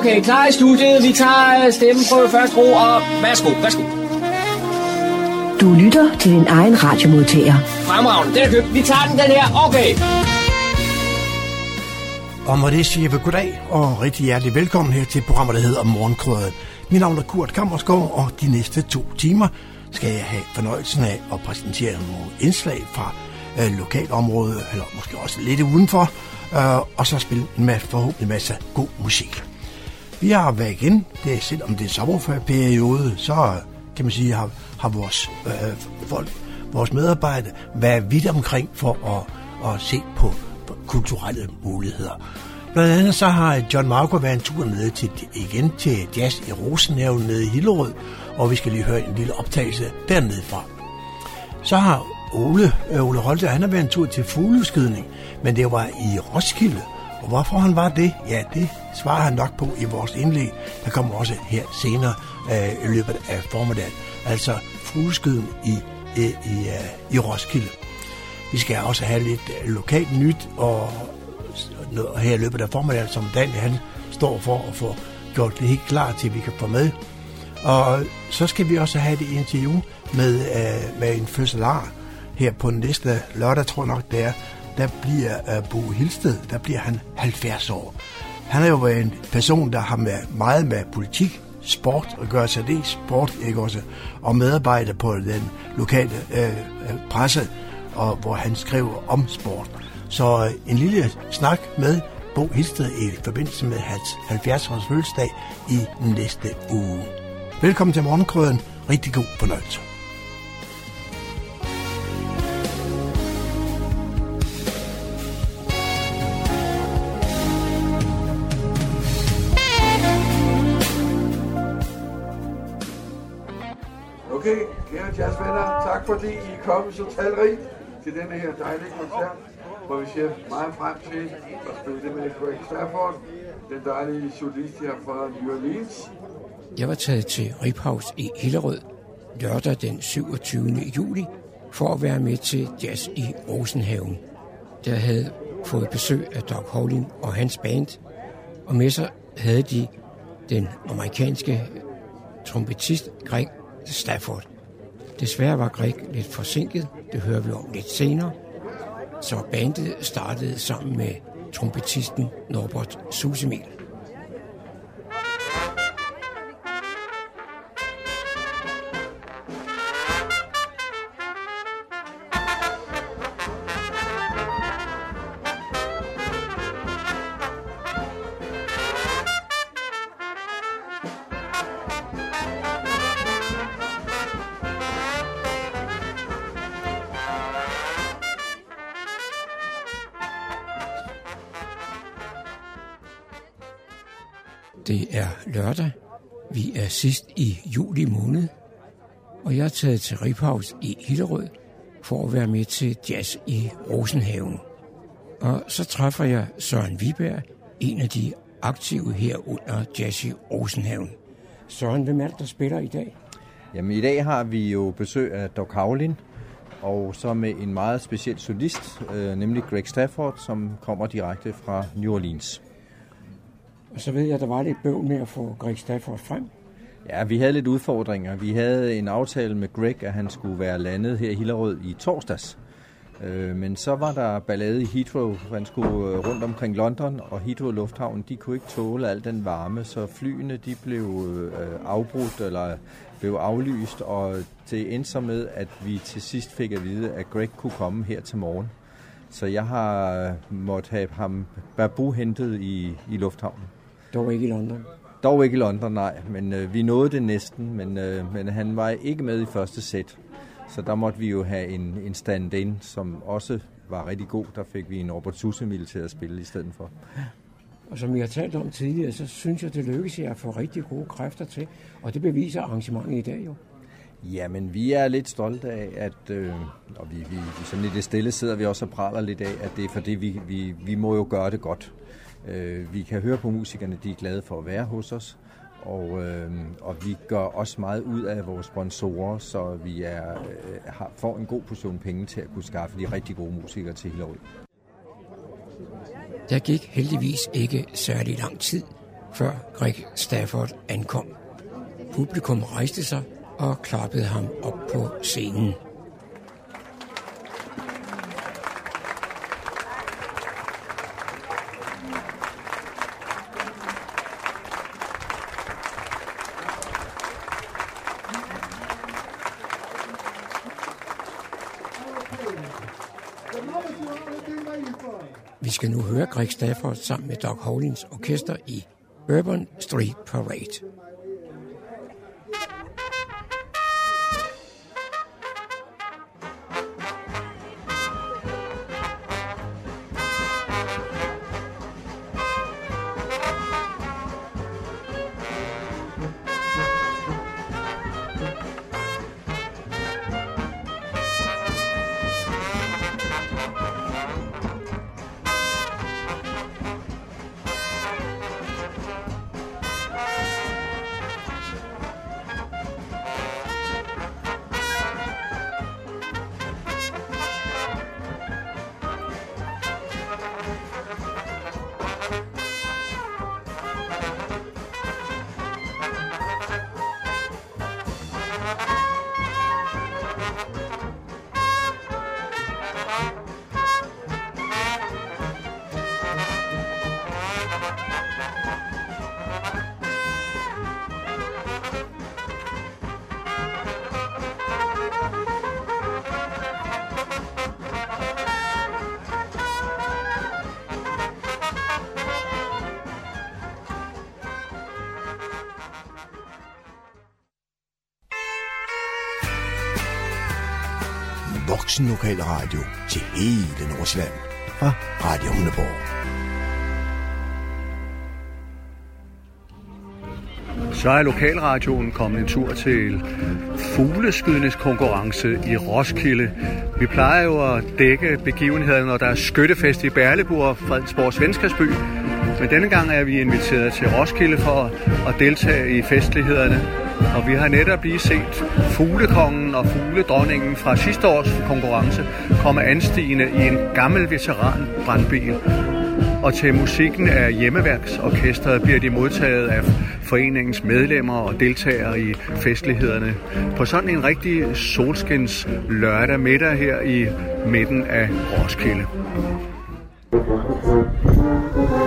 Okay, klar i studiet. Vi tager øh, stemmen på første ro, og værsgo, værsgo. Du lytter til din egen radiomodtager. Fremragende, den er købt. Vi tager den, den her. Okay. Og med det siger vi goddag og rigtig hjertelig velkommen her til programmet, der hedder Morgenkrøden. Mit navn er Kurt Kammersgaard, og de næste to timer skal jeg have fornøjelsen af at præsentere nogle indslag fra øh, lokalområdet, eller måske også lidt udenfor, øh, og så spille med forhåbentlig masser af god musik. Vi har været igen, det er selvom det er sommerferieperiode, så kan man sige, har, har vores øh, folk, vores medarbejdere været vidt omkring for at, at se på, på kulturelle muligheder. Blandt andet så har John Marco været en tur nede til, igen til Jazz i Rosenhaven nede i Hillerød, og vi skal lige høre en lille optagelse dernede fra. Så har Ole, øh, Ole Holte, han har været en tur til fugleskydning, men det var i Roskilde. Og hvorfor han var det, ja, det svarer han nok på i vores indlæg. Der kommer også her senere øh, i løbet af formiddagen. Altså fugleskydning i, i, i, øh, i Roskilde. Vi skal også have lidt øh, lokalt nyt, og noget her i løbet af formiddagen, som Daniel han står for at få gjort det helt klar til, at vi kan få med. Og så skal vi også have det interview med, øh, med en fødselar her på næste lørdag, tror jeg nok det er. Der bliver uh, Bo Hilsted, der bliver han 70 år. Han er jo en person, der har med, meget med politik, sport og gøre sig det sport, ikke også, og medarbejder på den lokale øh, øh, presse, og hvor han skriver om sport. Så øh, en lille snak med Bo Hilsted i forbindelse med hans 70-års fødselsdag i næste uge. Velkommen til Morgenkrøden. Rigtig god fornøjelse. Fordi kommet så talrigt til denne her dejlige koncert, hvor vi ser meget frem til at spille det med Greg Stafford, den dejlige solist her fra New Orleans. Jeg var taget til Riphaus i Hillerød lørdag den 27. juli for at være med til Jazz i Rosenhaven. Der havde fået besøg af Doug Howling og hans band, og med sig havde de den amerikanske trompetist Greg Stafford. Desværre var Greg lidt forsinket, det hører vi om lidt senere, så bandet startede sammen med trompetisten Norbert Susemil. Det er lørdag. Vi er sidst i juli måned, og jeg er taget til Riphaus i Hillerød for at være med til jazz i Rosenhaven. Og så træffer jeg Søren Viberg, en af de aktive her under Jazz i Rosenhaven. Søren, hvem er det, der spiller i dag? Jamen i dag har vi jo besøg af Doc Havlin, og så med en meget speciel solist, øh, nemlig Greg Stafford, som kommer direkte fra New Orleans. Og så ved jeg, at der var lidt bøvl med at få Greg Stafford frem. Ja, vi havde lidt udfordringer. Vi havde en aftale med Greg, at han skulle være landet her i Hillerød i torsdags. Øh, men så var der ballade i Heathrow. Han skulle øh, rundt omkring London, og Heathrow Lufthavn, de kunne ikke tåle al den varme, så flyene de blev øh, afbrudt eller blev aflyst, og det endte så med, at vi til sidst fik at vide, at Greg kunne komme her til morgen. Så jeg har måttet have ham Babu hentet i, i lufthavnen. Dog ikke i London. Dog ikke i London, nej, men øh, vi nåede det næsten, men, øh, men han var ikke med i første sæt. Så der måtte vi jo have en, en stand-in, som også var rigtig god. Der fik vi en Robert Susemil til at spille i stedet for. Og som vi har talt om tidligere, så synes jeg, det lykkes jer at få rigtig gode kræfter til. Og det beviser arrangementet i dag jo. Jamen, vi er lidt stolte af, at øh, og vi, vi, vi sådan i det stille sidder vi også og praler lidt af, at det er fordi, vi, vi, vi må jo gøre det godt. Øh, vi kan høre på musikerne, de er glade for at være hos os, og, øh, og vi gør også meget ud af vores sponsorer, så vi er, øh, har, får en god portion penge til at kunne skaffe de rigtig gode musikere til Hillerød. Der gik heldigvis ikke særlig lang tid, før Greg Stafford ankom. Publikum rejste sig og klappede ham op på scenen. Skal nu høre Greg Stafford sammen med Doc Hollins orkester i Urban Street Parade. Voksen lokale Radio til hele Nordsjælland fra Radio Hundeborg. Så er lokalradioen kommet en tur til fugleskydningskonkurrence i Roskilde. Vi plejer jo at dække begivenheden, når der er skyttefest i Berleburg, Fredensborg venskabsby. Men denne gang er vi inviteret til Roskilde for at deltage i festlighederne. Og vi har netop lige set fuglekongen og fugledronningen fra sidste års konkurrence komme anstigende i en gammel veteran brandbil. Og til musikken af hjemmeværksorkestret bliver de modtaget af foreningens medlemmer og deltagere i festlighederne. På sådan en rigtig solskins lørdag middag her i midten af Roskilde. Lokalradioen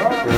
er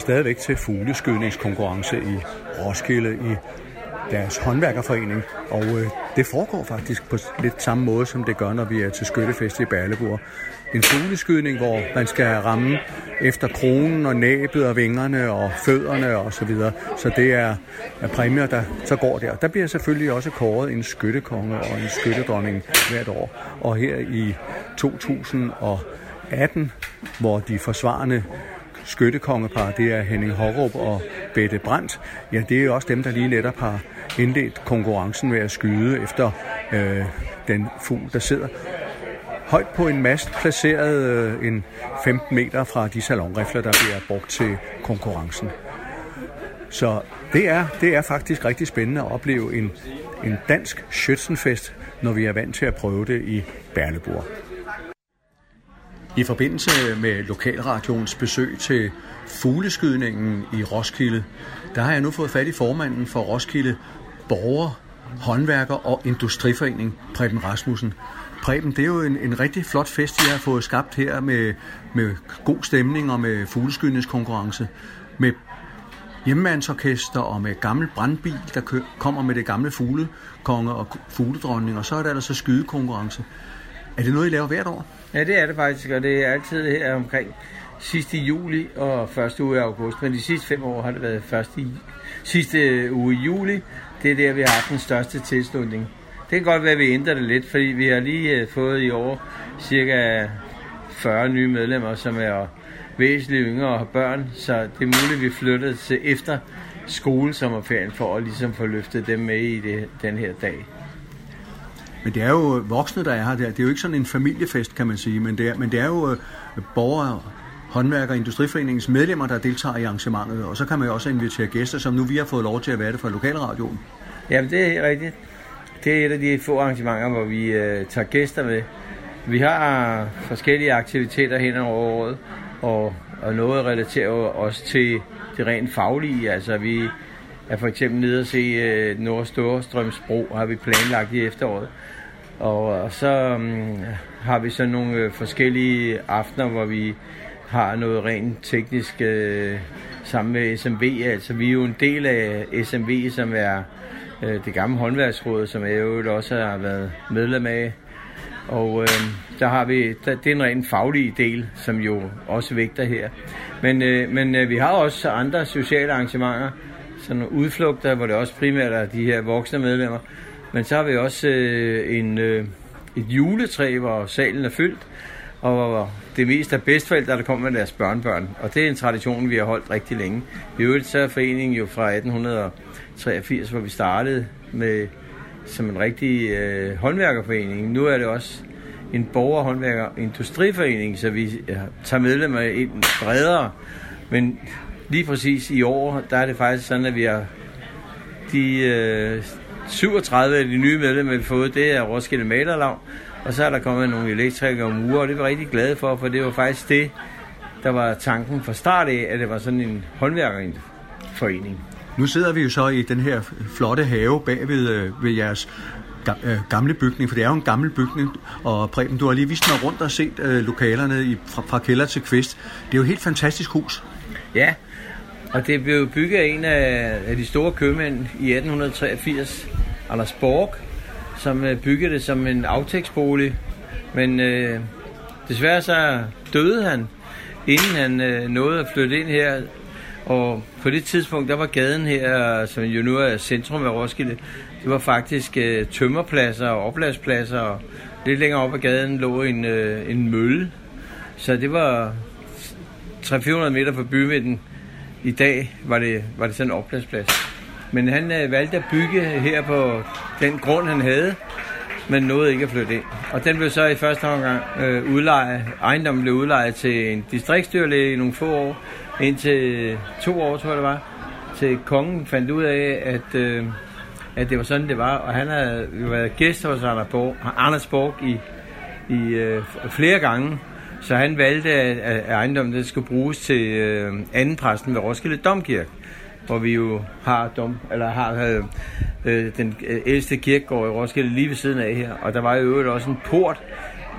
stadigvæk til fugleskydningskonkurrence i Roskilde i deres håndværkerforening, og øh, det foregår faktisk på lidt samme måde, som det gør, når vi er til skyttefest i Berleburg. En fugleskydning, hvor man skal ramme efter kronen og næbet og vingerne og fødderne og så videre. Så det er, er præmier, der så går der. Der bliver selvfølgelig også kåret en skyttekonge og en skyttedronning hvert år. Og her i 2018, hvor de forsvarende skyttekongepar, det er Henning Hårup og Bette Brandt. Ja, det er også dem, der lige netop har indledt konkurrencen ved at skyde efter øh, den fugl, der sidder højt på en mast, placeret øh, en 15 meter fra de salonrifler, der bliver brugt til konkurrencen. Så det er, det er faktisk rigtig spændende at opleve en, en dansk Schützenfest, når vi er vant til at prøve det i Berleburg. I forbindelse med Lokalradioens besøg til fugleskydningen i Roskilde, der har jeg nu fået fat i formanden for Roskilde Borger, Håndværker og Industriforening, Preben Rasmussen. Preben, det er jo en, en rigtig flot fest, I har fået skabt her med, med god stemning og med fugleskydningskonkurrence. Med hjemmandsorkester og med gammel brandbil, der kø- kommer med det gamle fuglekonge og fugledronning, og så er der altså skydekonkurrence. Er det noget, I laver hvert år? Ja, det er det faktisk, og det er altid her omkring sidste juli og første uge i august. Men de sidste fem år har det været første i, sidste uge i juli. Det er der, vi har haft den største tilslutning. Det kan godt være, at vi ændrer det lidt, fordi vi har lige øh, fået i år cirka 40 nye medlemmer, som er væsentligt yngre og har børn, så det er muligt, at vi flytter til efter skolesommerferien for at ligesom få løftet dem med i det, den her dag. Men det er jo øh, voksne, der er her der. Det er jo ikke sådan en familiefest, kan man sige, men det er, men det er jo øh, borgere, håndværker og industriforeningens medlemmer, der deltager i arrangementet, og så kan man jo også invitere gæster, som nu vi har fået lov til at være det fra lokalradioen. Jamen, det er rigtigt. Det er et af de få arrangementer, hvor vi øh, tager gæster med. Vi har forskellige aktiviteter hen over året, og, og noget relaterer også til det rent faglige. Altså, vi er for eksempel nede og se øh, Nord Storstrømsbro, har vi planlagt i efteråret. Og, og så um, har vi så nogle øh, forskellige aftener, hvor vi har noget rent teknisk øh, sammen med SMV. Altså vi er jo en del af SMV, som er øh, det gamle håndværksråd, som jeg jo også har været medlem af. Og øh, der har vi, der, det er en rent faglig del, som jo også vægter her. Men, øh, men øh, vi har også andre sociale arrangementer, sådan nogle udflugter, hvor det også primært er de her voksne medlemmer. Men så har vi også øh, en, øh, et juletræ, hvor salen er fyldt, og det mest af bedstforældre, der kommer med deres børnebørn. Og det er en tradition, vi har holdt rigtig længe. I øvrigt så er foreningen jo fra 1883, hvor vi startede med som en rigtig øh, håndværkerforening. Nu er det også en borgerhåndværker industriforening, så vi ja, tager medlemmer ind bredere. Men lige præcis i år, der er det faktisk sådan, at vi har de øh, 37 af de nye medlemmer, vi har fået, det er Roskilde Malerlag, og så er der kommet nogle elektrikere og murer, og det var rigtig glade for, for det var faktisk det, der var tanken fra start af, at det var sådan en håndværkerforening. Nu sidder vi jo så i den her flotte have bag ved, øh, ved jeres øh, gamle bygning, for det er jo en gammel bygning, og Preben, du har lige vist mig rundt og set øh, lokalerne i, fra, fra kælder til kvist. Det er jo et helt fantastisk hus. Ja, og det blev bygget af en af, de store købmænd i 1883, Anders Borg, som øh, byggede det som en aftægtsbolig. Men øh, desværre så døde han, inden han øh, nåede at flytte ind her. Og på det tidspunkt, der var gaden her, som jo nu er centrum af Roskilde, det var faktisk øh, tømmerpladser og opladspladser. Og lidt længere op ad gaden lå en, øh, en mølle. Så det var 300-400 meter fra bymidten. I dag var det, var det sådan en opladdsplads. Men han øh, valgte at bygge her på den grund, han havde, men nåede ikke at flytte ind. Og den blev så i første omgang øh, udlejet. Ejendommen blev udlejet til en distriktsdyrlæge i nogle få år, indtil øh, to år, tror jeg det var, til kongen fandt ud af, at, øh, at det var sådan, det var. Og han havde jo været gæst hos Anders Borg, Anders Borg i, i øh, flere gange, så han valgte, at ejendommen det skulle bruges til øh, anden præsten ved Roskilde Domkirke, hvor vi jo har, dom, eller har øh, den øh, ældste kirkegård i Roskilde lige ved siden af her. Og der var jo øvrigt også en port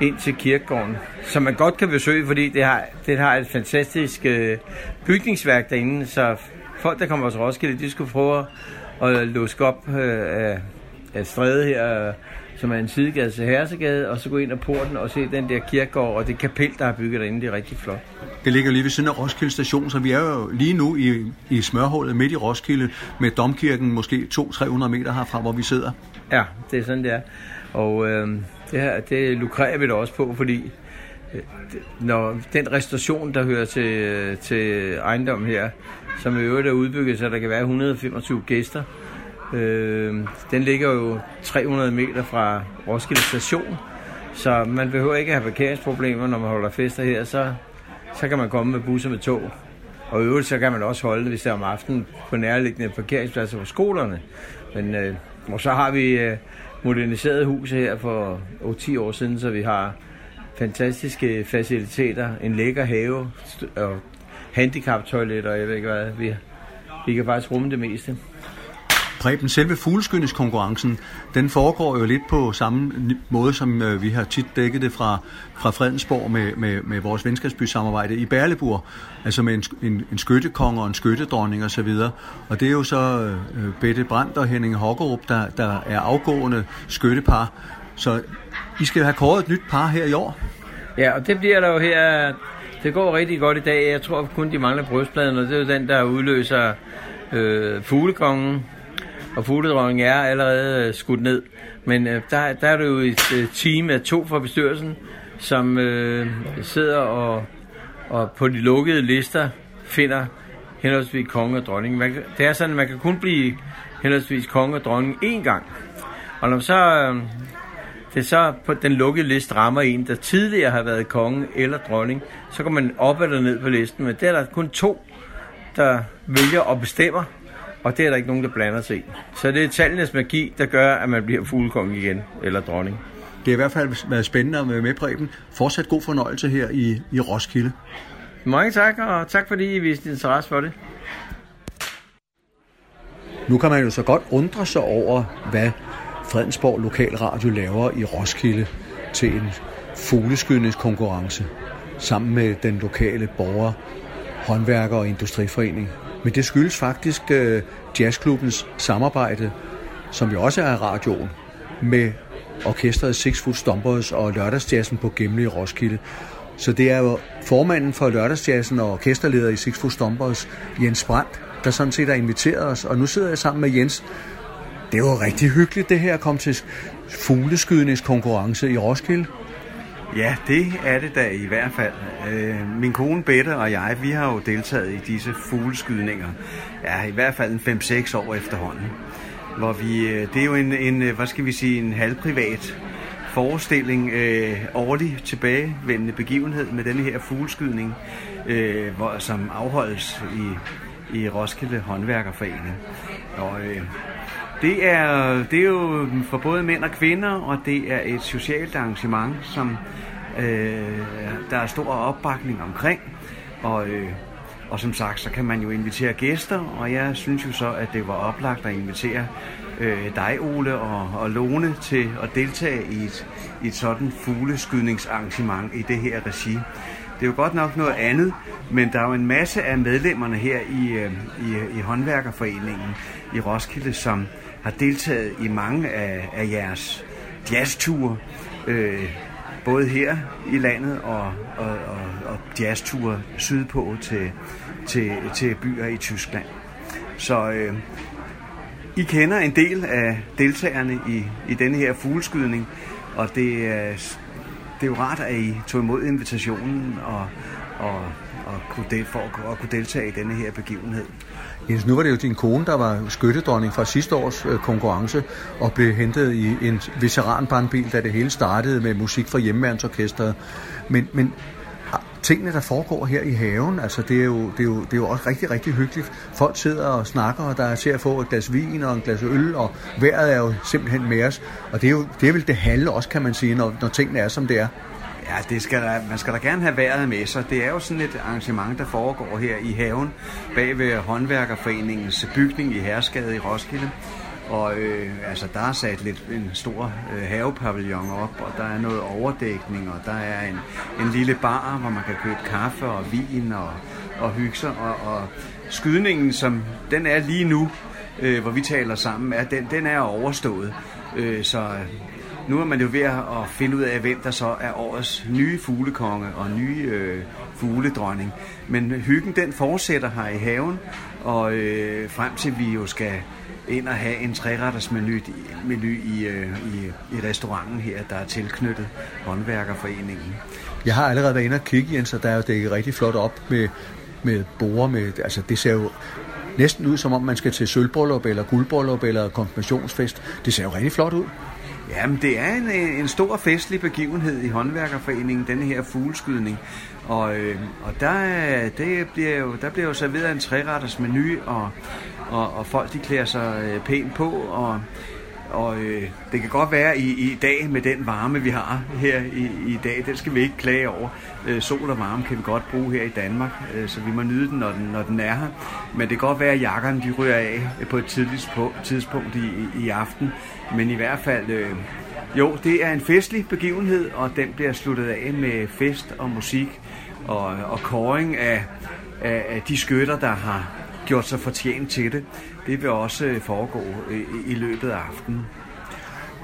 ind til kirkegården, som man godt kan besøge, fordi det har, det har et fantastisk øh, bygningsværk derinde, så folk, der kommer til Roskilde, de skulle prøve at luske op øh, af, af strædet her, som er en sidegade til Hersegade, og så gå ind ad porten og se den der kirkegård og det kapel, der er bygget derinde. Det er rigtig flot. Det ligger lige ved siden af Roskilde station, så vi er jo lige nu i, i smørhullet midt i Roskilde med domkirken måske 200-300 meter herfra, hvor vi sidder. Ja, det er sådan, det er. Og øh, det her, det lukrerer vi da også på, fordi når den restauration, der hører til, til ejendommen her, som i øvrigt er udbygget, så der kan være 125 gæster, øh, den ligger jo 300 meter fra Roskilde station, så man behøver ikke have parkeringsproblemer, når man holder fester her, så, så kan man komme med busser med tog. Og i øvrigt så kan man også holde det, hvis det er om aftenen, på nærliggende parkeringspladser på skolerne. Men øh, og så har vi øh, moderniseret huset her for 10 år siden, så vi har fantastiske faciliteter, en lækker have og handicaptoiletter, og jeg ved ikke hvad. Vi, vi kan faktisk rumme det meste. Preben, selve fugleskyndeskonkurrencen, den foregår jo lidt på samme måde, som øh, vi har tit dækket det fra, fra Fredensborg med, med, med vores venskabsby-samarbejde i Berleburg, altså med en, en, en skyttekong og en skyttedronning osv. Og, og det er jo så øh, øh Bette Brandt og Henning Hokkerup, der, der er afgående skyttepar. Så I skal have kåret et nyt par her i år. Ja, og det bliver der jo her. Det går rigtig godt i dag. Jeg tror kun, de mangler brystpladen, og det er jo den, der udløser øh, fuglekongen og fugledronningen er allerede øh, skudt ned. Men øh, der, der er det jo et øh, team af to fra bestyrelsen, som øh, sidder og, og på de lukkede lister finder henholdsvis konge og dronning. Man, det er sådan, at man kan kun blive henholdsvis konge og dronning én gang. Og når så, øh, det så på den lukkede liste rammer en, der tidligere har været konge eller dronning, så går man op eller ned på listen, men der er der kun to, der vælger og bestemmer, og det er der ikke nogen, der blander sig i. Så det er tallenes magi, der gør, at man bliver fuglekonge igen, eller dronning. Det har i hvert fald været spændende at være med, Preben. Fortsat god fornøjelse her i, i Roskilde. Mange tak, og tak fordi I viste interesse for det. Nu kan man jo så godt undre sig over, hvad Fredensborg Lokalradio laver i Roskilde til en fugleskydningskonkurrence sammen med den lokale borger, håndværker og industriforening. Men det skyldes faktisk øh, jazzklubbens samarbejde, som jo også er radioen, med orkestret Six Foot Stompers og lørdagsjazzen på Gemle i Roskilde. Så det er jo formanden for lørdagsjazzen og orkesterleder i Six Foot Stompers, Jens Brandt, der sådan set har inviteret os. Og nu sidder jeg sammen med Jens. Det var rigtig hyggeligt det her at komme til fugleskydningskonkurrence i Roskilde. Ja, det er det da i hvert fald. Øh, min kone Bette og jeg, vi har jo deltaget i disse fugleskydninger. Ja, i hvert fald en 5-6 år efterhånden. Hvor vi, øh, det er jo en, en, øh, hvad skal vi sige, en halvprivat forestilling, øh, årlig tilbagevendende begivenhed med denne her fugleskydning, øh, hvor, som afholdes i, i Roskilde Håndværkerforening. Og øh, det er, det er jo for både mænd og kvinder, og det er et socialt arrangement, som øh, der er stor opbakning omkring. Og, øh, og som sagt, så kan man jo invitere gæster, og jeg synes jo så, at det var oplagt at invitere øh, dig, Ole, og, og Lone til at deltage i et, i et sådan fugleskydningsarrangement i det her regi. Det er jo godt nok noget andet, men der er jo en masse af medlemmerne her i, øh, i, i håndværkerforeningen i Roskilde, som har deltaget i mange af, af jeres jazzture, øh, både her i landet og, og, og, og jazzture sydpå til, til, til byer i Tyskland. Så øh, I kender en del af deltagerne i, i denne her fugleskydning, og det, er, det er jo rart, at I tog imod invitationen og, og, og kunne del, for at, at kunne deltage i denne her begivenhed. Jens, nu var det jo din kone, der var skyttedronning fra sidste års øh, konkurrence og blev hentet i en veteranbrandbil, da det hele startede med musik fra hjemmeværnsorkestret. Men, men tingene, der foregår her i haven, altså det er, jo, det, er jo, det er jo også rigtig, rigtig hyggeligt. Folk sidder og snakker, og der er til at få et glas vin og en glas øl, og vejret er jo simpelthen med os. Og det er jo det er vel det halve også, kan man sige, når, når tingene er, som det er. Ja, det skal der, man skal da gerne have været med sig. Det er jo sådan et arrangement, der foregår her i haven bag ved håndværkerforeningens bygning i Herskade i Roskilde. Og øh, altså, der er sat lidt en stor øh, havepavillon op, og der er noget overdækning, og der er en, en lille bar, hvor man kan købe kaffe og vin og, og hygge sig. Og, og skydningen, som den er lige nu, øh, hvor vi taler sammen, er, den, den er overstået. Øh, så nu er man jo ved at finde ud af, hvem der så er årets nye fuglekonge og nye øh, fugledronning. Men hyggen den fortsætter her i haven, og øh, frem til vi jo skal ind og have en træretters menu, menu i, øh, i, i restauranten her, der er tilknyttet håndværkerforeningen. Jeg har allerede været inde og kigge, Jens, og der er jo dækket rigtig flot op med, med borer. Med, altså, det ser jo næsten ud, som om man skal til sølvbryllup eller guldbryllup eller konfirmationsfest. Det ser jo rigtig flot ud. Jamen, det er en, øh, en stor festlig begivenhed i håndværkerforeningen, denne her fugleskydning. Og, øh, og der, det bliver jo, der bliver jo serveret en træretters menu, og, og, og folk de klæder sig øh, pænt på, og, og øh, det kan godt være i, i dag med den varme, vi har her i, i dag, den skal vi ikke klage over. Øh, sol og varme kan vi godt bruge her i Danmark, øh, så vi må nyde den, når den, når den er her. Men det kan godt være, at jakkerne de ryger af på et tidligt tidspunkt i, i, i aften. Men i hvert fald, øh, jo, det er en festlig begivenhed, og den bliver sluttet af med fest og musik og, og koring af, af, af de skytter, der har gjort sig fortjent til det. Det vil også øh, foregå i, i løbet af aftenen.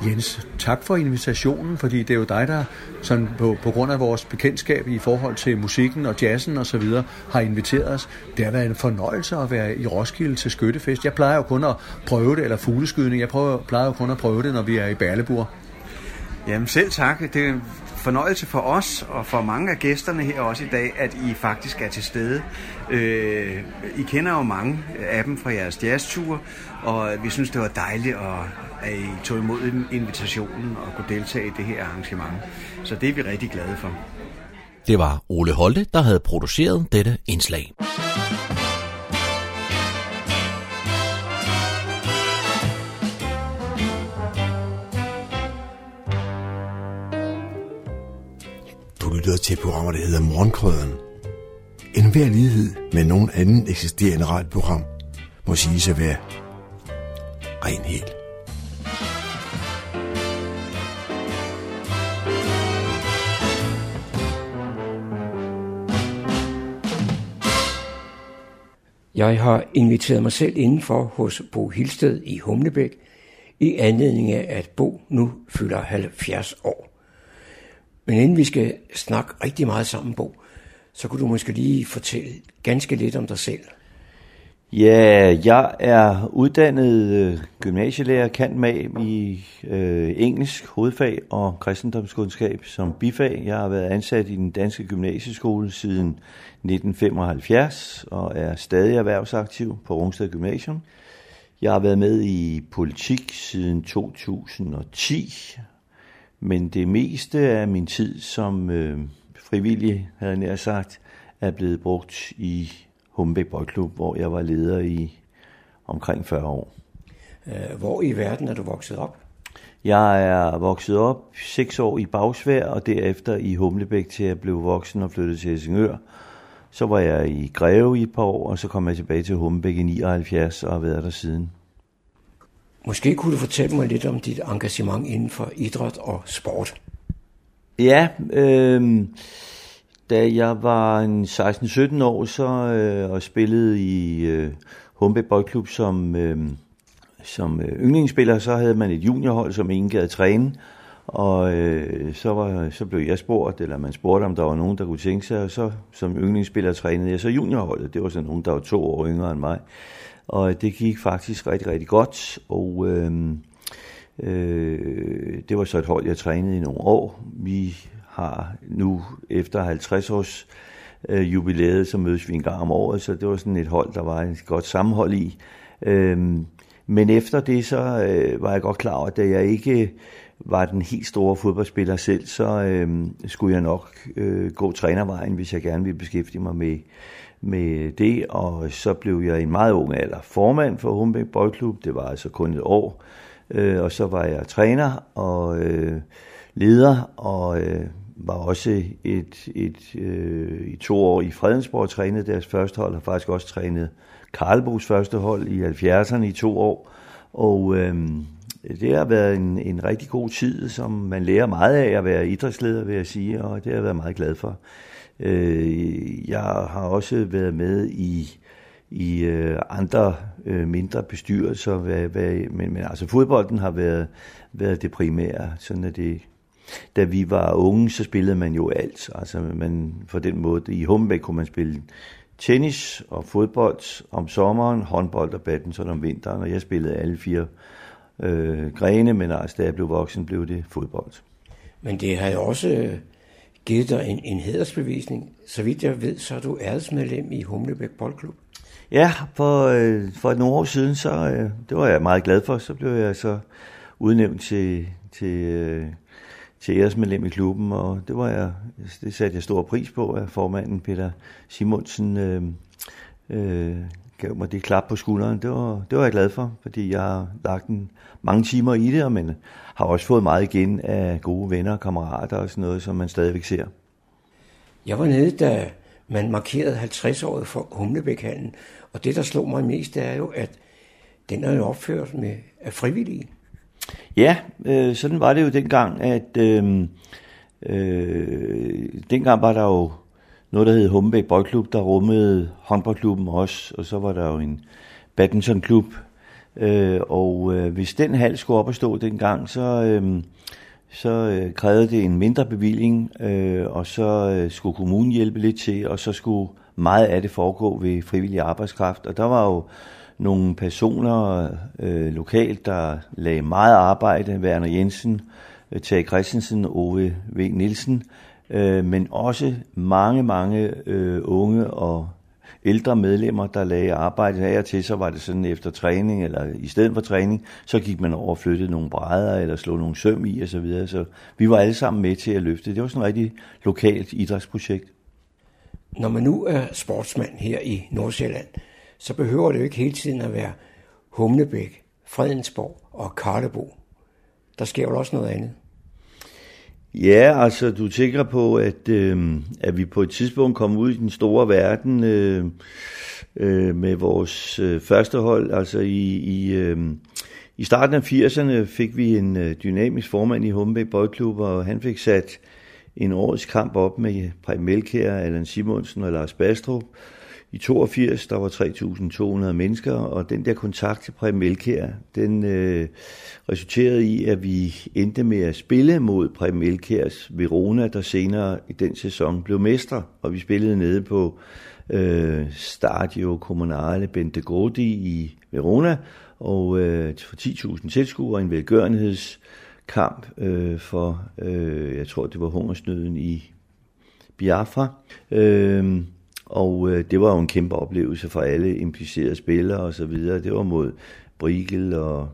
Jens, tak for invitationen, fordi det er jo dig, der sådan på, på grund af vores bekendtskab i forhold til musikken og jazzen og så videre, har inviteret os. Det har været en fornøjelse at være i Roskilde til Skyttefest. Jeg plejer jo kun at prøve det, eller fugleskydning. Jeg prøver, plejer jo kun at prøve det, når vi er i Berlebur. Jamen selv tak. Det fornøjelse for os og for mange af gæsterne her også i dag, at I faktisk er til stede. Øh, I kender jo mange af dem fra jeres jazzture, og vi synes, det var dejligt, at, I tog imod invitationen og kunne deltage i det her arrangement. Så det er vi rigtig glade for. Det var Ole Holte, der havde produceret dette indslag. Lytter til programmer, der hedder Morgenkrøden. En hver lighed med nogen anden eksisterende radioprogram må sige at være ren helt. Jeg har inviteret mig selv indenfor hos Bo Hilsted i Humlebæk, i anledning af, at Bo nu fylder 70 år. Men inden vi skal snakke rigtig meget sammen, Bo, så kunne du måske lige fortælle ganske lidt om dig selv. Ja, jeg er uddannet øh, gymnasielærer, kant med i øh, engelsk hovedfag og kristendomskundskab som bifag. Jeg har været ansat i den danske gymnasieskole siden 1975 og er stadig erhvervsaktiv på Rungsted Gymnasium. Jeg har været med i politik siden 2010 men det meste af min tid som øh, frivillig, havde jeg nær sagt, er blevet brugt i Humbæk Boldklub, hvor jeg var leder i omkring 40 år. Øh, hvor i verden er du vokset op? Jeg er vokset op seks år i Bagsvær, og derefter i Humlebæk til at blive voksen og flyttet til Helsingør. Så var jeg i Greve i et par år, og så kom jeg tilbage til Humlebæk i 79 og har været der siden. Måske kunne du fortælle mig lidt om dit engagement inden for idræt og sport. Ja, øh, da jeg var 16-17 år så øh, og spillede i øh, Humbe Boldklub som, øh, som øh, yndlingsspiller, så havde man et juniorhold, som ingen gad træne. Og øh, så, var, så blev jeg spurgt, eller man spurgte, om der var nogen, der kunne tænke sig, og så som yndlingsspiller trænede jeg så juniorholdet. Det var sådan nogen, der var to år yngre end mig og det gik faktisk rigtig, rigtig godt, og øh, øh, det var så et hold, jeg trænede i nogle år. Vi har nu efter 50 års øh, jubilæet, så mødes vi en gang om året, så det var sådan et hold, der var et godt sammenhold i. Øh, men efter det, så øh, var jeg godt klar over, at jeg ikke øh, var den helt store fodboldspiller selv, så øh, skulle jeg nok øh, gå trænervejen, hvis jeg gerne ville beskæftige mig med med det, og så blev jeg i en meget ung alder formand for Humbæk Boldklub. Det var altså kun et år. Øh, og så var jeg træner og øh, leder, og øh, var også et, et, øh, i to år i Fredensborg trænet deres første hold, og faktisk også trænet Karlbos første hold i 70'erne i to år. Og øh, det har været en, en rigtig god tid, som man lærer meget af at være idrætsleder, vil jeg sige, og det har jeg været meget glad for. Øh, jeg har også været med i i øh, andre øh, mindre bestyrelser, hvad, hvad, men, men altså fodbolden har været, været det primære, sådan at det da vi var unge, så spillede man jo alt. Altså man, for den måde, i Humbæk kunne man spille tennis og fodbold om sommeren, håndbold og badminton om vinteren, og jeg spillede alle fire øh, grene, men altså da jeg blev voksen, blev det fodbold. Men det har jo også givet dig en, en hedersbevisning. Så vidt jeg ved, så er du æresmedlem i Humlebæk Boldklub. Ja, for, øh, for nogle år siden, så øh, det var jeg meget glad for, så blev jeg så udnævnt til, til, øh, til æresmedlem i klubben, og det var jeg, det satte jeg stor pris på, at formanden Peter Simonsen øh, øh, gav mig det klap på skulderen. Det var, det var jeg glad for, fordi jeg har lagt en, mange timer i det, men har også fået meget igen af gode venner og kammerater og sådan noget, som man stadigvæk ser. Jeg var nede, da man markerede 50-året for Humlebækhallen, og det, der slog mig mest, det er jo, at den er jo opført med af frivillige. Ja, øh, sådan var det jo dengang, at øh, øh, dengang var der jo noget, der hed Humbæk Boldklub, der rummede håndboldklubben også, og så var der jo en badmintonklub. Øh, og øh, hvis den hal skulle op og stå dengang, så, øh, så øh, krævede det en mindre bevilling, øh, og så øh, skulle kommunen hjælpe lidt til, og så skulle meget af det foregå ved frivillig arbejdskraft. Og der var jo nogle personer øh, lokalt, der lagde meget arbejde, Werner Jensen, øh, Tage Christensen, Ove V. Nielsen, øh, men også mange, mange øh, unge og ældre medlemmer, der lagde arbejde af og til, så var det sådan efter træning, eller i stedet for træning, så gik man over og flyttede nogle brædder, eller slog nogle søm i og så videre. Så vi var alle sammen med til at løfte. Det var sådan et rigtig lokalt idrætsprojekt. Når man nu er sportsmand her i Nordsjælland, så behøver det jo ikke hele tiden at være Humlebæk, Fredensborg og Karlebo. Der sker jo også noget andet. Ja, altså du tænker på, at, øh, at vi på et tidspunkt kom ud i den store verden øh, øh, med vores øh, første hold. Altså i, i, øh, i starten af 80'erne fik vi en øh, dynamisk formand i Humbæk Boldklub, og han fik sat en årets kamp op med Præm Melkær, Allan Simonsen og Lars Bastrup. I 82, der var 3.200 mennesker, og den der kontakt til Preben Elkær, den øh, resulterede i, at vi endte med at spille mod Preben Elkærs Verona, der senere i den sæson blev mestre, og vi spillede nede på øh, Stadio Comunale Bentegodi i Verona, og øh, for 10.000 tilskuere en velgørenhedskamp øh, for, øh, jeg tror det var hungersnøden i Biafra. Øh, og øh, det var jo en kæmpe oplevelse for alle implicerede spillere og så videre. Det var mod Brigel og,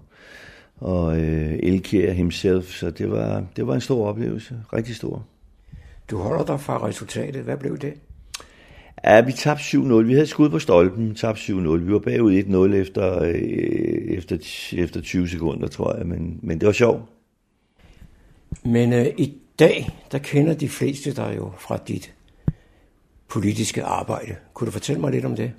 og øh, Elkjær himself, så det var, det var en stor oplevelse. Rigtig stor. Du holder dig fra resultatet. Hvad blev det? Ja, vi tabte 7-0. Vi havde skud på stolpen, tabte 7-0. Vi var bagud 1-0 efter, øh, efter, efter 20 sekunder, tror jeg, men, men det var sjovt. Men øh, i dag, der kender de fleste dig jo fra dit politiske arbejde. Kunne du fortælle mig lidt om det?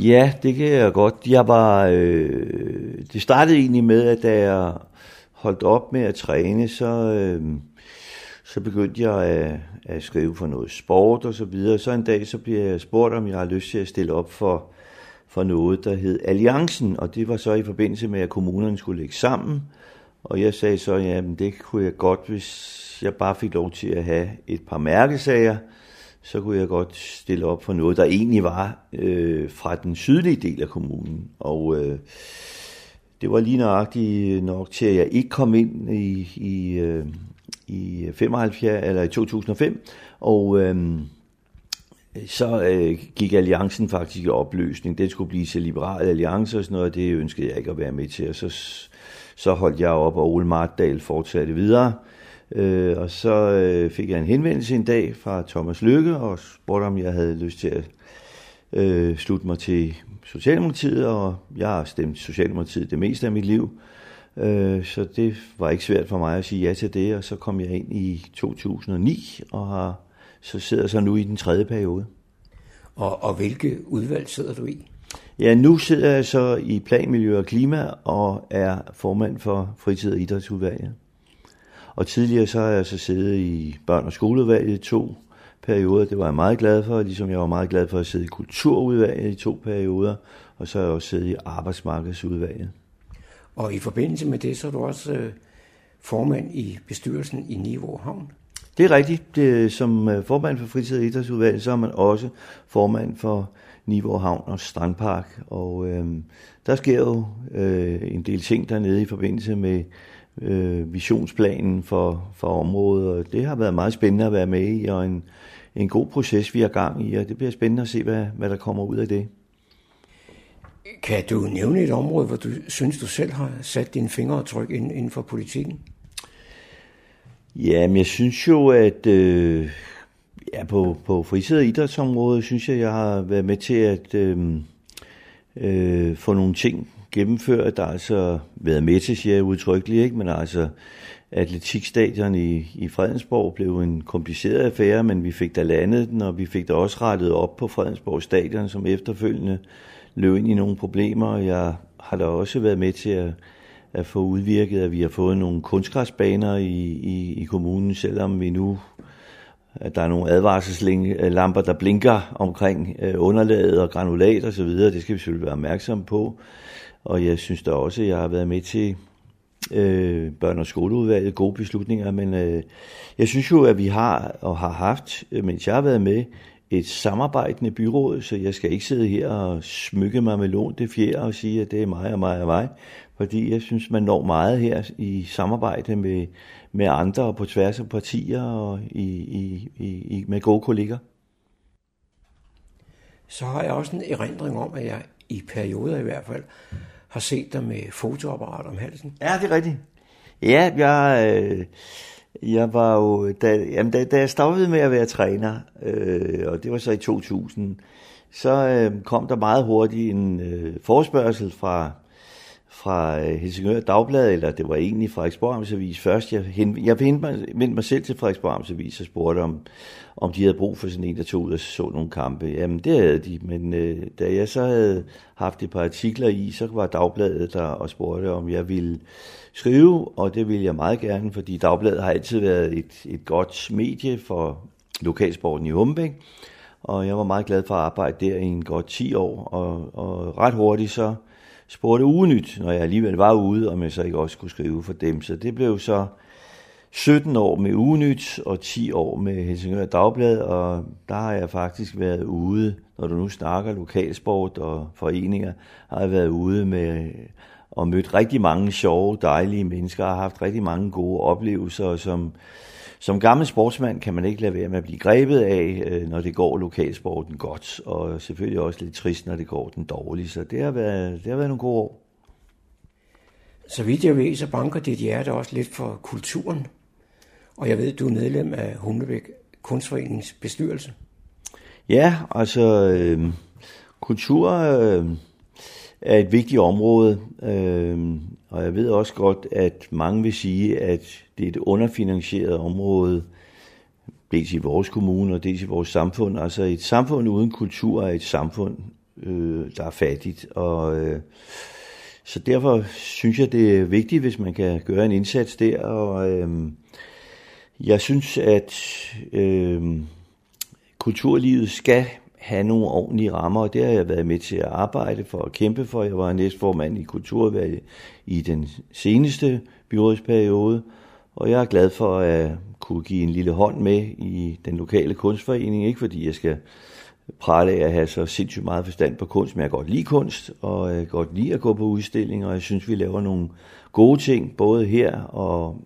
Ja, det kan jeg godt. Jeg var, øh, det startede egentlig med, at da jeg holdt op med at træne, så, øh, så begyndte jeg at, at skrive for noget sport og så videre. Så en dag så bliver jeg spurgt, om jeg har lyst til at stille op for, for noget, der hed Alliancen, og det var så i forbindelse med, at kommunerne skulle lægge sammen. Og jeg sagde så, ja, men det kunne jeg godt, hvis jeg bare fik lov til at have et par mærkesager, så kunne jeg godt stille op for noget, der egentlig var øh, fra den sydlige del af kommunen. Og øh, det var lige nøjagtigt nok til, at jeg ikke kom ind i, i, øh, i 75, eller i 2005. Og øh, så øh, gik alliancen faktisk i opløsning. Den skulle blive til liberal alliance og sådan noget, og det ønskede jeg ikke at være med til. Og så, så holdt jeg op, og Ole Martdal fortsatte videre. Øh, og så øh, fik jeg en henvendelse en dag fra Thomas Lykke og spurgte, om jeg havde lyst til at øh, slutte mig til Socialdemokratiet, og jeg har stemt Socialdemokratiet det meste af mit liv. Øh, så det var ikke svært for mig at sige ja til det, og så kom jeg ind i 2009 og har så sidder så nu i den tredje periode. Og, og hvilke udvalg sidder du i? Ja, nu sidder jeg så i Plan, Miljø og Klima og er formand for Fritid- og Idrætsudvalget. Og tidligere så har jeg så siddet i børn- og skoleudvalget to perioder. Det var jeg meget glad for, ligesom jeg var meget glad for at sidde i kulturudvalget i to perioder, og så har jeg også siddet i arbejdsmarkedsudvalget. Og i forbindelse med det, så er du også øh, formand i bestyrelsen i Niveau Havn. Det er rigtigt. Det, som øh, formand for Fritid- og Idrætsudvalget, så er man også formand for Niveau Havn og Strandpark. Og øh, der sker jo øh, en del ting dernede i forbindelse med øh, visionsplanen for, for området. Og det har været meget spændende at være med i, og en, en god proces, vi har gang i. Og det bliver spændende at se, hvad, hvad der kommer ud af det. Kan du nævne et område, hvor du synes, du selv har sat dine fingeraftryk inden for politikken? Ja, men jeg synes jo, at øh, ja, på, på fritid- og idrætsområdet, synes jeg, jeg har været med til at øh, øh, få nogle ting gennemført. Der altså været med til, siger jeg udtrykkeligt, ikke? men altså atletikstadion i, i Fredensborg blev en kompliceret affære, men vi fik da landet den, og vi fik da også rettet op på Fredensborg stadion, som efterfølgende løb ind i nogle problemer. Jeg har da også været med til at at få udvirket, at vi har fået nogle kunstgræsbaner i, i, i kommunen, selvom vi nu at der er nogle advarselslamper, øh, der blinker omkring øh, underlaget og granulat og så videre. Det skal vi selvfølgelig være opmærksomme på. Og jeg synes da også, at jeg har været med til øh, børn- og skoleudvalget gode beslutninger, men øh, jeg synes jo, at vi har og har haft, øh, mens jeg har været med, et samarbejdende byråd, så jeg skal ikke sidde her og smykke mig med lån det fjerde og sige, at det er mig og mig og mig, fordi jeg synes, man når meget her i samarbejde med, med andre og på tværs af partier og i, i, i, med gode kolleger. Så har jeg også en erindring om, at jeg i perioder i hvert fald har set dig med fotoapparat om halsen. Ja, det er rigtigt. Ja, jeg, øh, jeg var jo, da, jamen, da, da jeg stoppede med at være træner, øh, og det var så i 2000, så øh, kom der meget hurtigt en øh, forspørgsel fra fra øh, Helsingør Dagblad, eller det var egentlig fra Frederiksborg først. Jeg, hen, jeg vendte mig, vendte mig selv til Frederiksborg Amtsavis og spurgte, om, om de havde brug for sådan en, der tog ud og så nogle kampe. Jamen, det havde de, men øh, da jeg så havde haft et par artikler i, så var Dagbladet der og spurgte, om jeg ville skrive, og det ville jeg meget gerne, fordi Dagbladet har altid været et, et godt medie for lokalsporten i Humbæk, og jeg var meget glad for at arbejde der i en godt 10 år, og, og ret hurtigt så spurgte ugenyt, når jeg alligevel var ude, om jeg så ikke også skulle skrive for dem. Så det blev så 17 år med ugenyt og 10 år med Helsingør Dagblad, og der har jeg faktisk været ude, når du nu snakker lokalsport og foreninger, har jeg været ude med og mødt rigtig mange sjove, dejlige mennesker, og har haft rigtig mange gode oplevelser, som som gammel sportsmand kan man ikke lade være med at blive grebet af, øh, når det går lokalsporten godt, og selvfølgelig også lidt trist, når det går den dårligt. Så det har været, det har været nogle gode år. Så vidt jeg ved, så banker dit hjerte også lidt for kulturen. Og jeg ved, du er medlem af Humlebæk Kunstforeningens bestyrelse. Ja, altså øh, kultur øh, er et vigtigt område, øh, og jeg ved også godt, at mange vil sige, at det er et underfinansieret område, dels i vores kommune og dels i vores samfund. Altså et samfund uden kultur er et samfund, øh, der er fattigt. Og, øh, så derfor synes jeg, det er vigtigt, hvis man kan gøre en indsats der. Og øh, jeg synes, at øh, kulturlivet skal have nogle ordentlige rammer, og det har jeg været med til at arbejde for at kæmpe for. Jeg var næstformand i Kulturudvalget i den seneste byrådsperiode, og jeg er glad for at kunne give en lille hånd med i den lokale kunstforening, ikke fordi jeg skal prale af at have så sindssygt meget forstand på kunst, men jeg godt lide kunst, og jeg godt lide at gå på udstillinger, og jeg synes, vi laver nogle gode ting, både her, og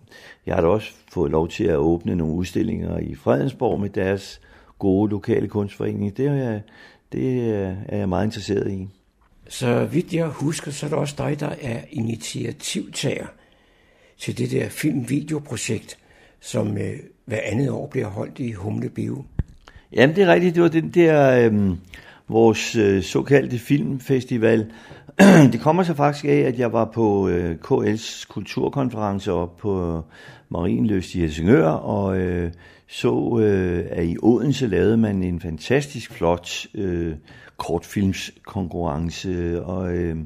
jeg har da også fået lov til at åbne nogle udstillinger i Fredensborg med deres gode lokale kunstforening. Det er jeg, det er jeg meget interesseret i. Så vidt jeg husker, så er det også dig, der er initiativtager til det der film-videoprojekt, som øh, hver andet år bliver holdt i Humle Bio. Jamen, det er rigtigt. Det var den der, øh, vores øh, såkaldte filmfestival. det kommer så faktisk af, at jeg var på øh, KL's kulturkonference op på Marienløst i Helsingør, og øh, så, øh, at i Odense lavede man en fantastisk flot øh, kortfilmskonkurrence, og, øh,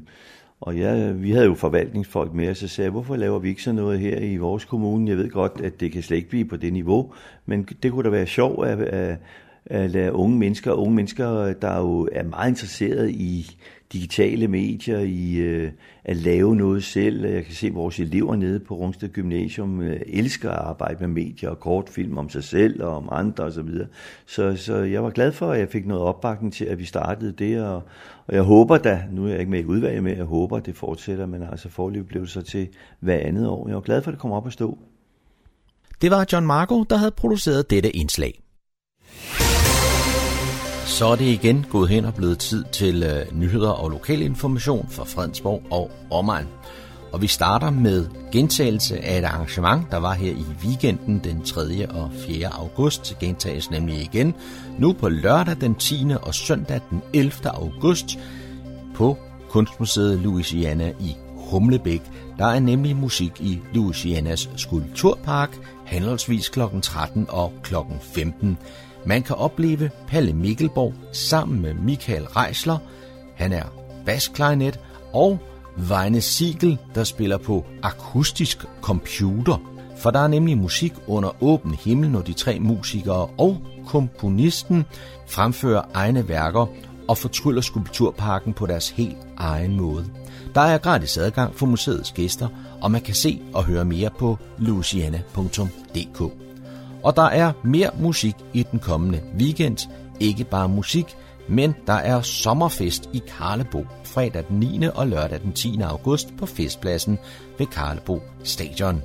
og ja, vi havde jo forvaltningsfolk med, og så sagde hvorfor laver vi ikke sådan noget her i vores kommune? Jeg ved godt, at det kan slet ikke blive på det niveau, men det kunne da være sjovt at, at, at lade unge mennesker, unge mennesker, der jo er meget interesseret i digitale medier, i øh, at lave noget selv. Jeg kan se, at vores elever nede på Rungsted Gymnasium øh, elsker at arbejde med medier og kortfilm om sig selv og om andre osv. Så, så, så jeg var glad for, at jeg fik noget opbakning til, at vi startede det, og, og jeg håber da, nu er jeg ikke med i udvalget men jeg håber, at det fortsætter, men altså forløb blev det så til hver andet år. Jeg var glad for, at det kom op at stå. Det var John Marco, der havde produceret dette indslag. Så er det igen gået hen og blevet tid til øh, nyheder og lokal information fra Fredensborg og omegn. Og vi starter med gentagelse af et arrangement, der var her i weekenden den 3. og 4. august. Gentages nemlig igen nu på lørdag den 10. og søndag den 11. august på Kunstmuseet Louisiana i Humlebæk. Der er nemlig musik i Louisianas Skulpturpark, handelsvis kl. 13 og kl. 15. Man kan opleve Palle Mikkelborg sammen med Michael Reisler, han er basklarinet, og Vejne Siegel, der spiller på akustisk computer. For der er nemlig musik under åben himmel, når de tre musikere og komponisten fremfører egne værker og fortryller skulpturparken på deres helt egen måde. Der er gratis adgang for museets gæster, og man kan se og høre mere på luciana.dk. Og der er mere musik i den kommende weekend. Ikke bare musik, men der er sommerfest i Karlebo fredag den 9. og lørdag den 10. august på festpladsen ved Karlebo Stadion.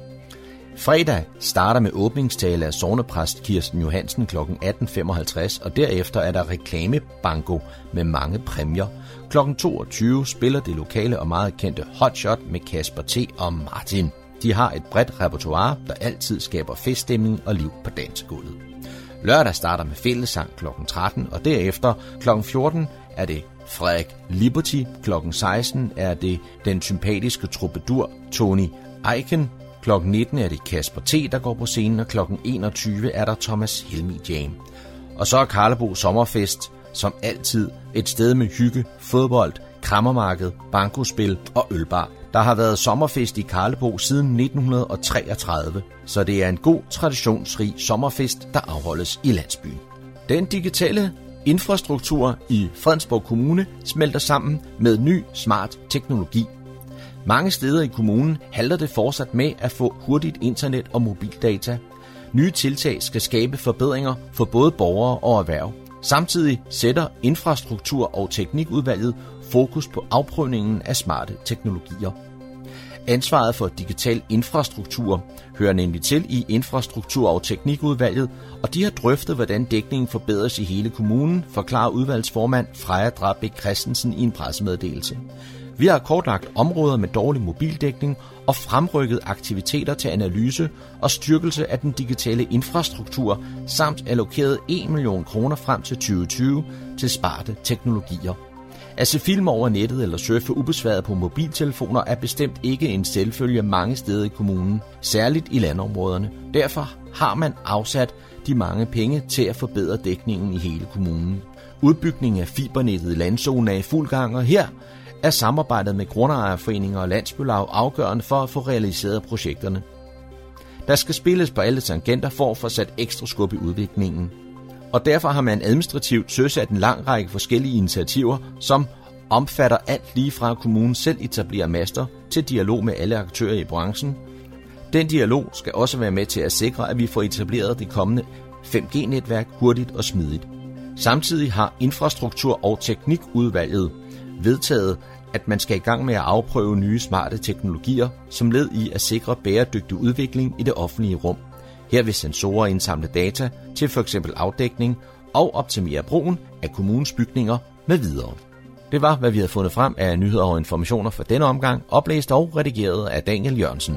Fredag starter med åbningstale af sovnepræst Kirsten Johansen kl. 18.55, og derefter er der reklamebanko med mange præmier. Kl. 22 spiller det lokale og meget kendte Hotshot med Kasper T. og Martin. De har et bredt repertoire, der altid skaber feststemning og liv på dansegulvet. Lørdag starter med fællesang kl. 13, og derefter kl. 14 er det Frederik Liberty. Kl. 16 er det den sympatiske troubadour Tony Eiken, Kl. 19 er det Kasper T., der går på scenen, og kl. 21 er der Thomas Helmi Jam. Og så er Karlebo Sommerfest, som altid, et sted med hygge, fodbold, krammermarked, bankospil og ølbar. Der har været sommerfest i Karlebo siden 1933, så det er en god traditionsrig sommerfest, der afholdes i landsbyen. Den digitale infrastruktur i Fredensborg Kommune smelter sammen med ny smart teknologi. Mange steder i kommunen halter det fortsat med at få hurtigt internet og mobildata. Nye tiltag skal skabe forbedringer for både borgere og erhverv. Samtidig sætter infrastruktur- og teknikudvalget fokus på afprøvningen af smarte teknologier. Ansvaret for digital infrastruktur hører nemlig til i Infrastruktur- og Teknikudvalget, og de har drøftet, hvordan dækningen forbedres i hele kommunen, forklarer udvalgsformand Freja Drabæk Christensen i en pressemeddelelse. Vi har kortlagt områder med dårlig mobildækning og fremrykket aktiviteter til analyse og styrkelse af den digitale infrastruktur, samt allokeret 1 million kroner frem til 2020 til sparte teknologier. At se film over nettet eller surfe ubesværet på mobiltelefoner er bestemt ikke en selvfølge mange steder i kommunen, særligt i landområderne. Derfor har man afsat de mange penge til at forbedre dækningen i hele kommunen. Udbygningen af fibernettet i landzonen er i fuld gang, og her er samarbejdet med grundejerforeninger og landsbylag afgørende for at få realiseret projekterne. Der skal spilles på alle tangenter for at få sat ekstra skub i udviklingen og derfor har man administrativt søsat en lang række forskellige initiativer, som omfatter alt lige fra at kommunen selv etablerer master til dialog med alle aktører i branchen. Den dialog skal også være med til at sikre, at vi får etableret det kommende 5G-netværk hurtigt og smidigt. Samtidig har Infrastruktur- og Teknikudvalget vedtaget, at man skal i gang med at afprøve nye smarte teknologier som led i at sikre bæredygtig udvikling i det offentlige rum – her vil sensorer indsamle data til f.eks. afdækning og optimere brugen af kommunens bygninger med videre. Det var, hvad vi havde fundet frem af nyheder og informationer for denne omgang, oplæst og redigeret af Daniel Jørgensen.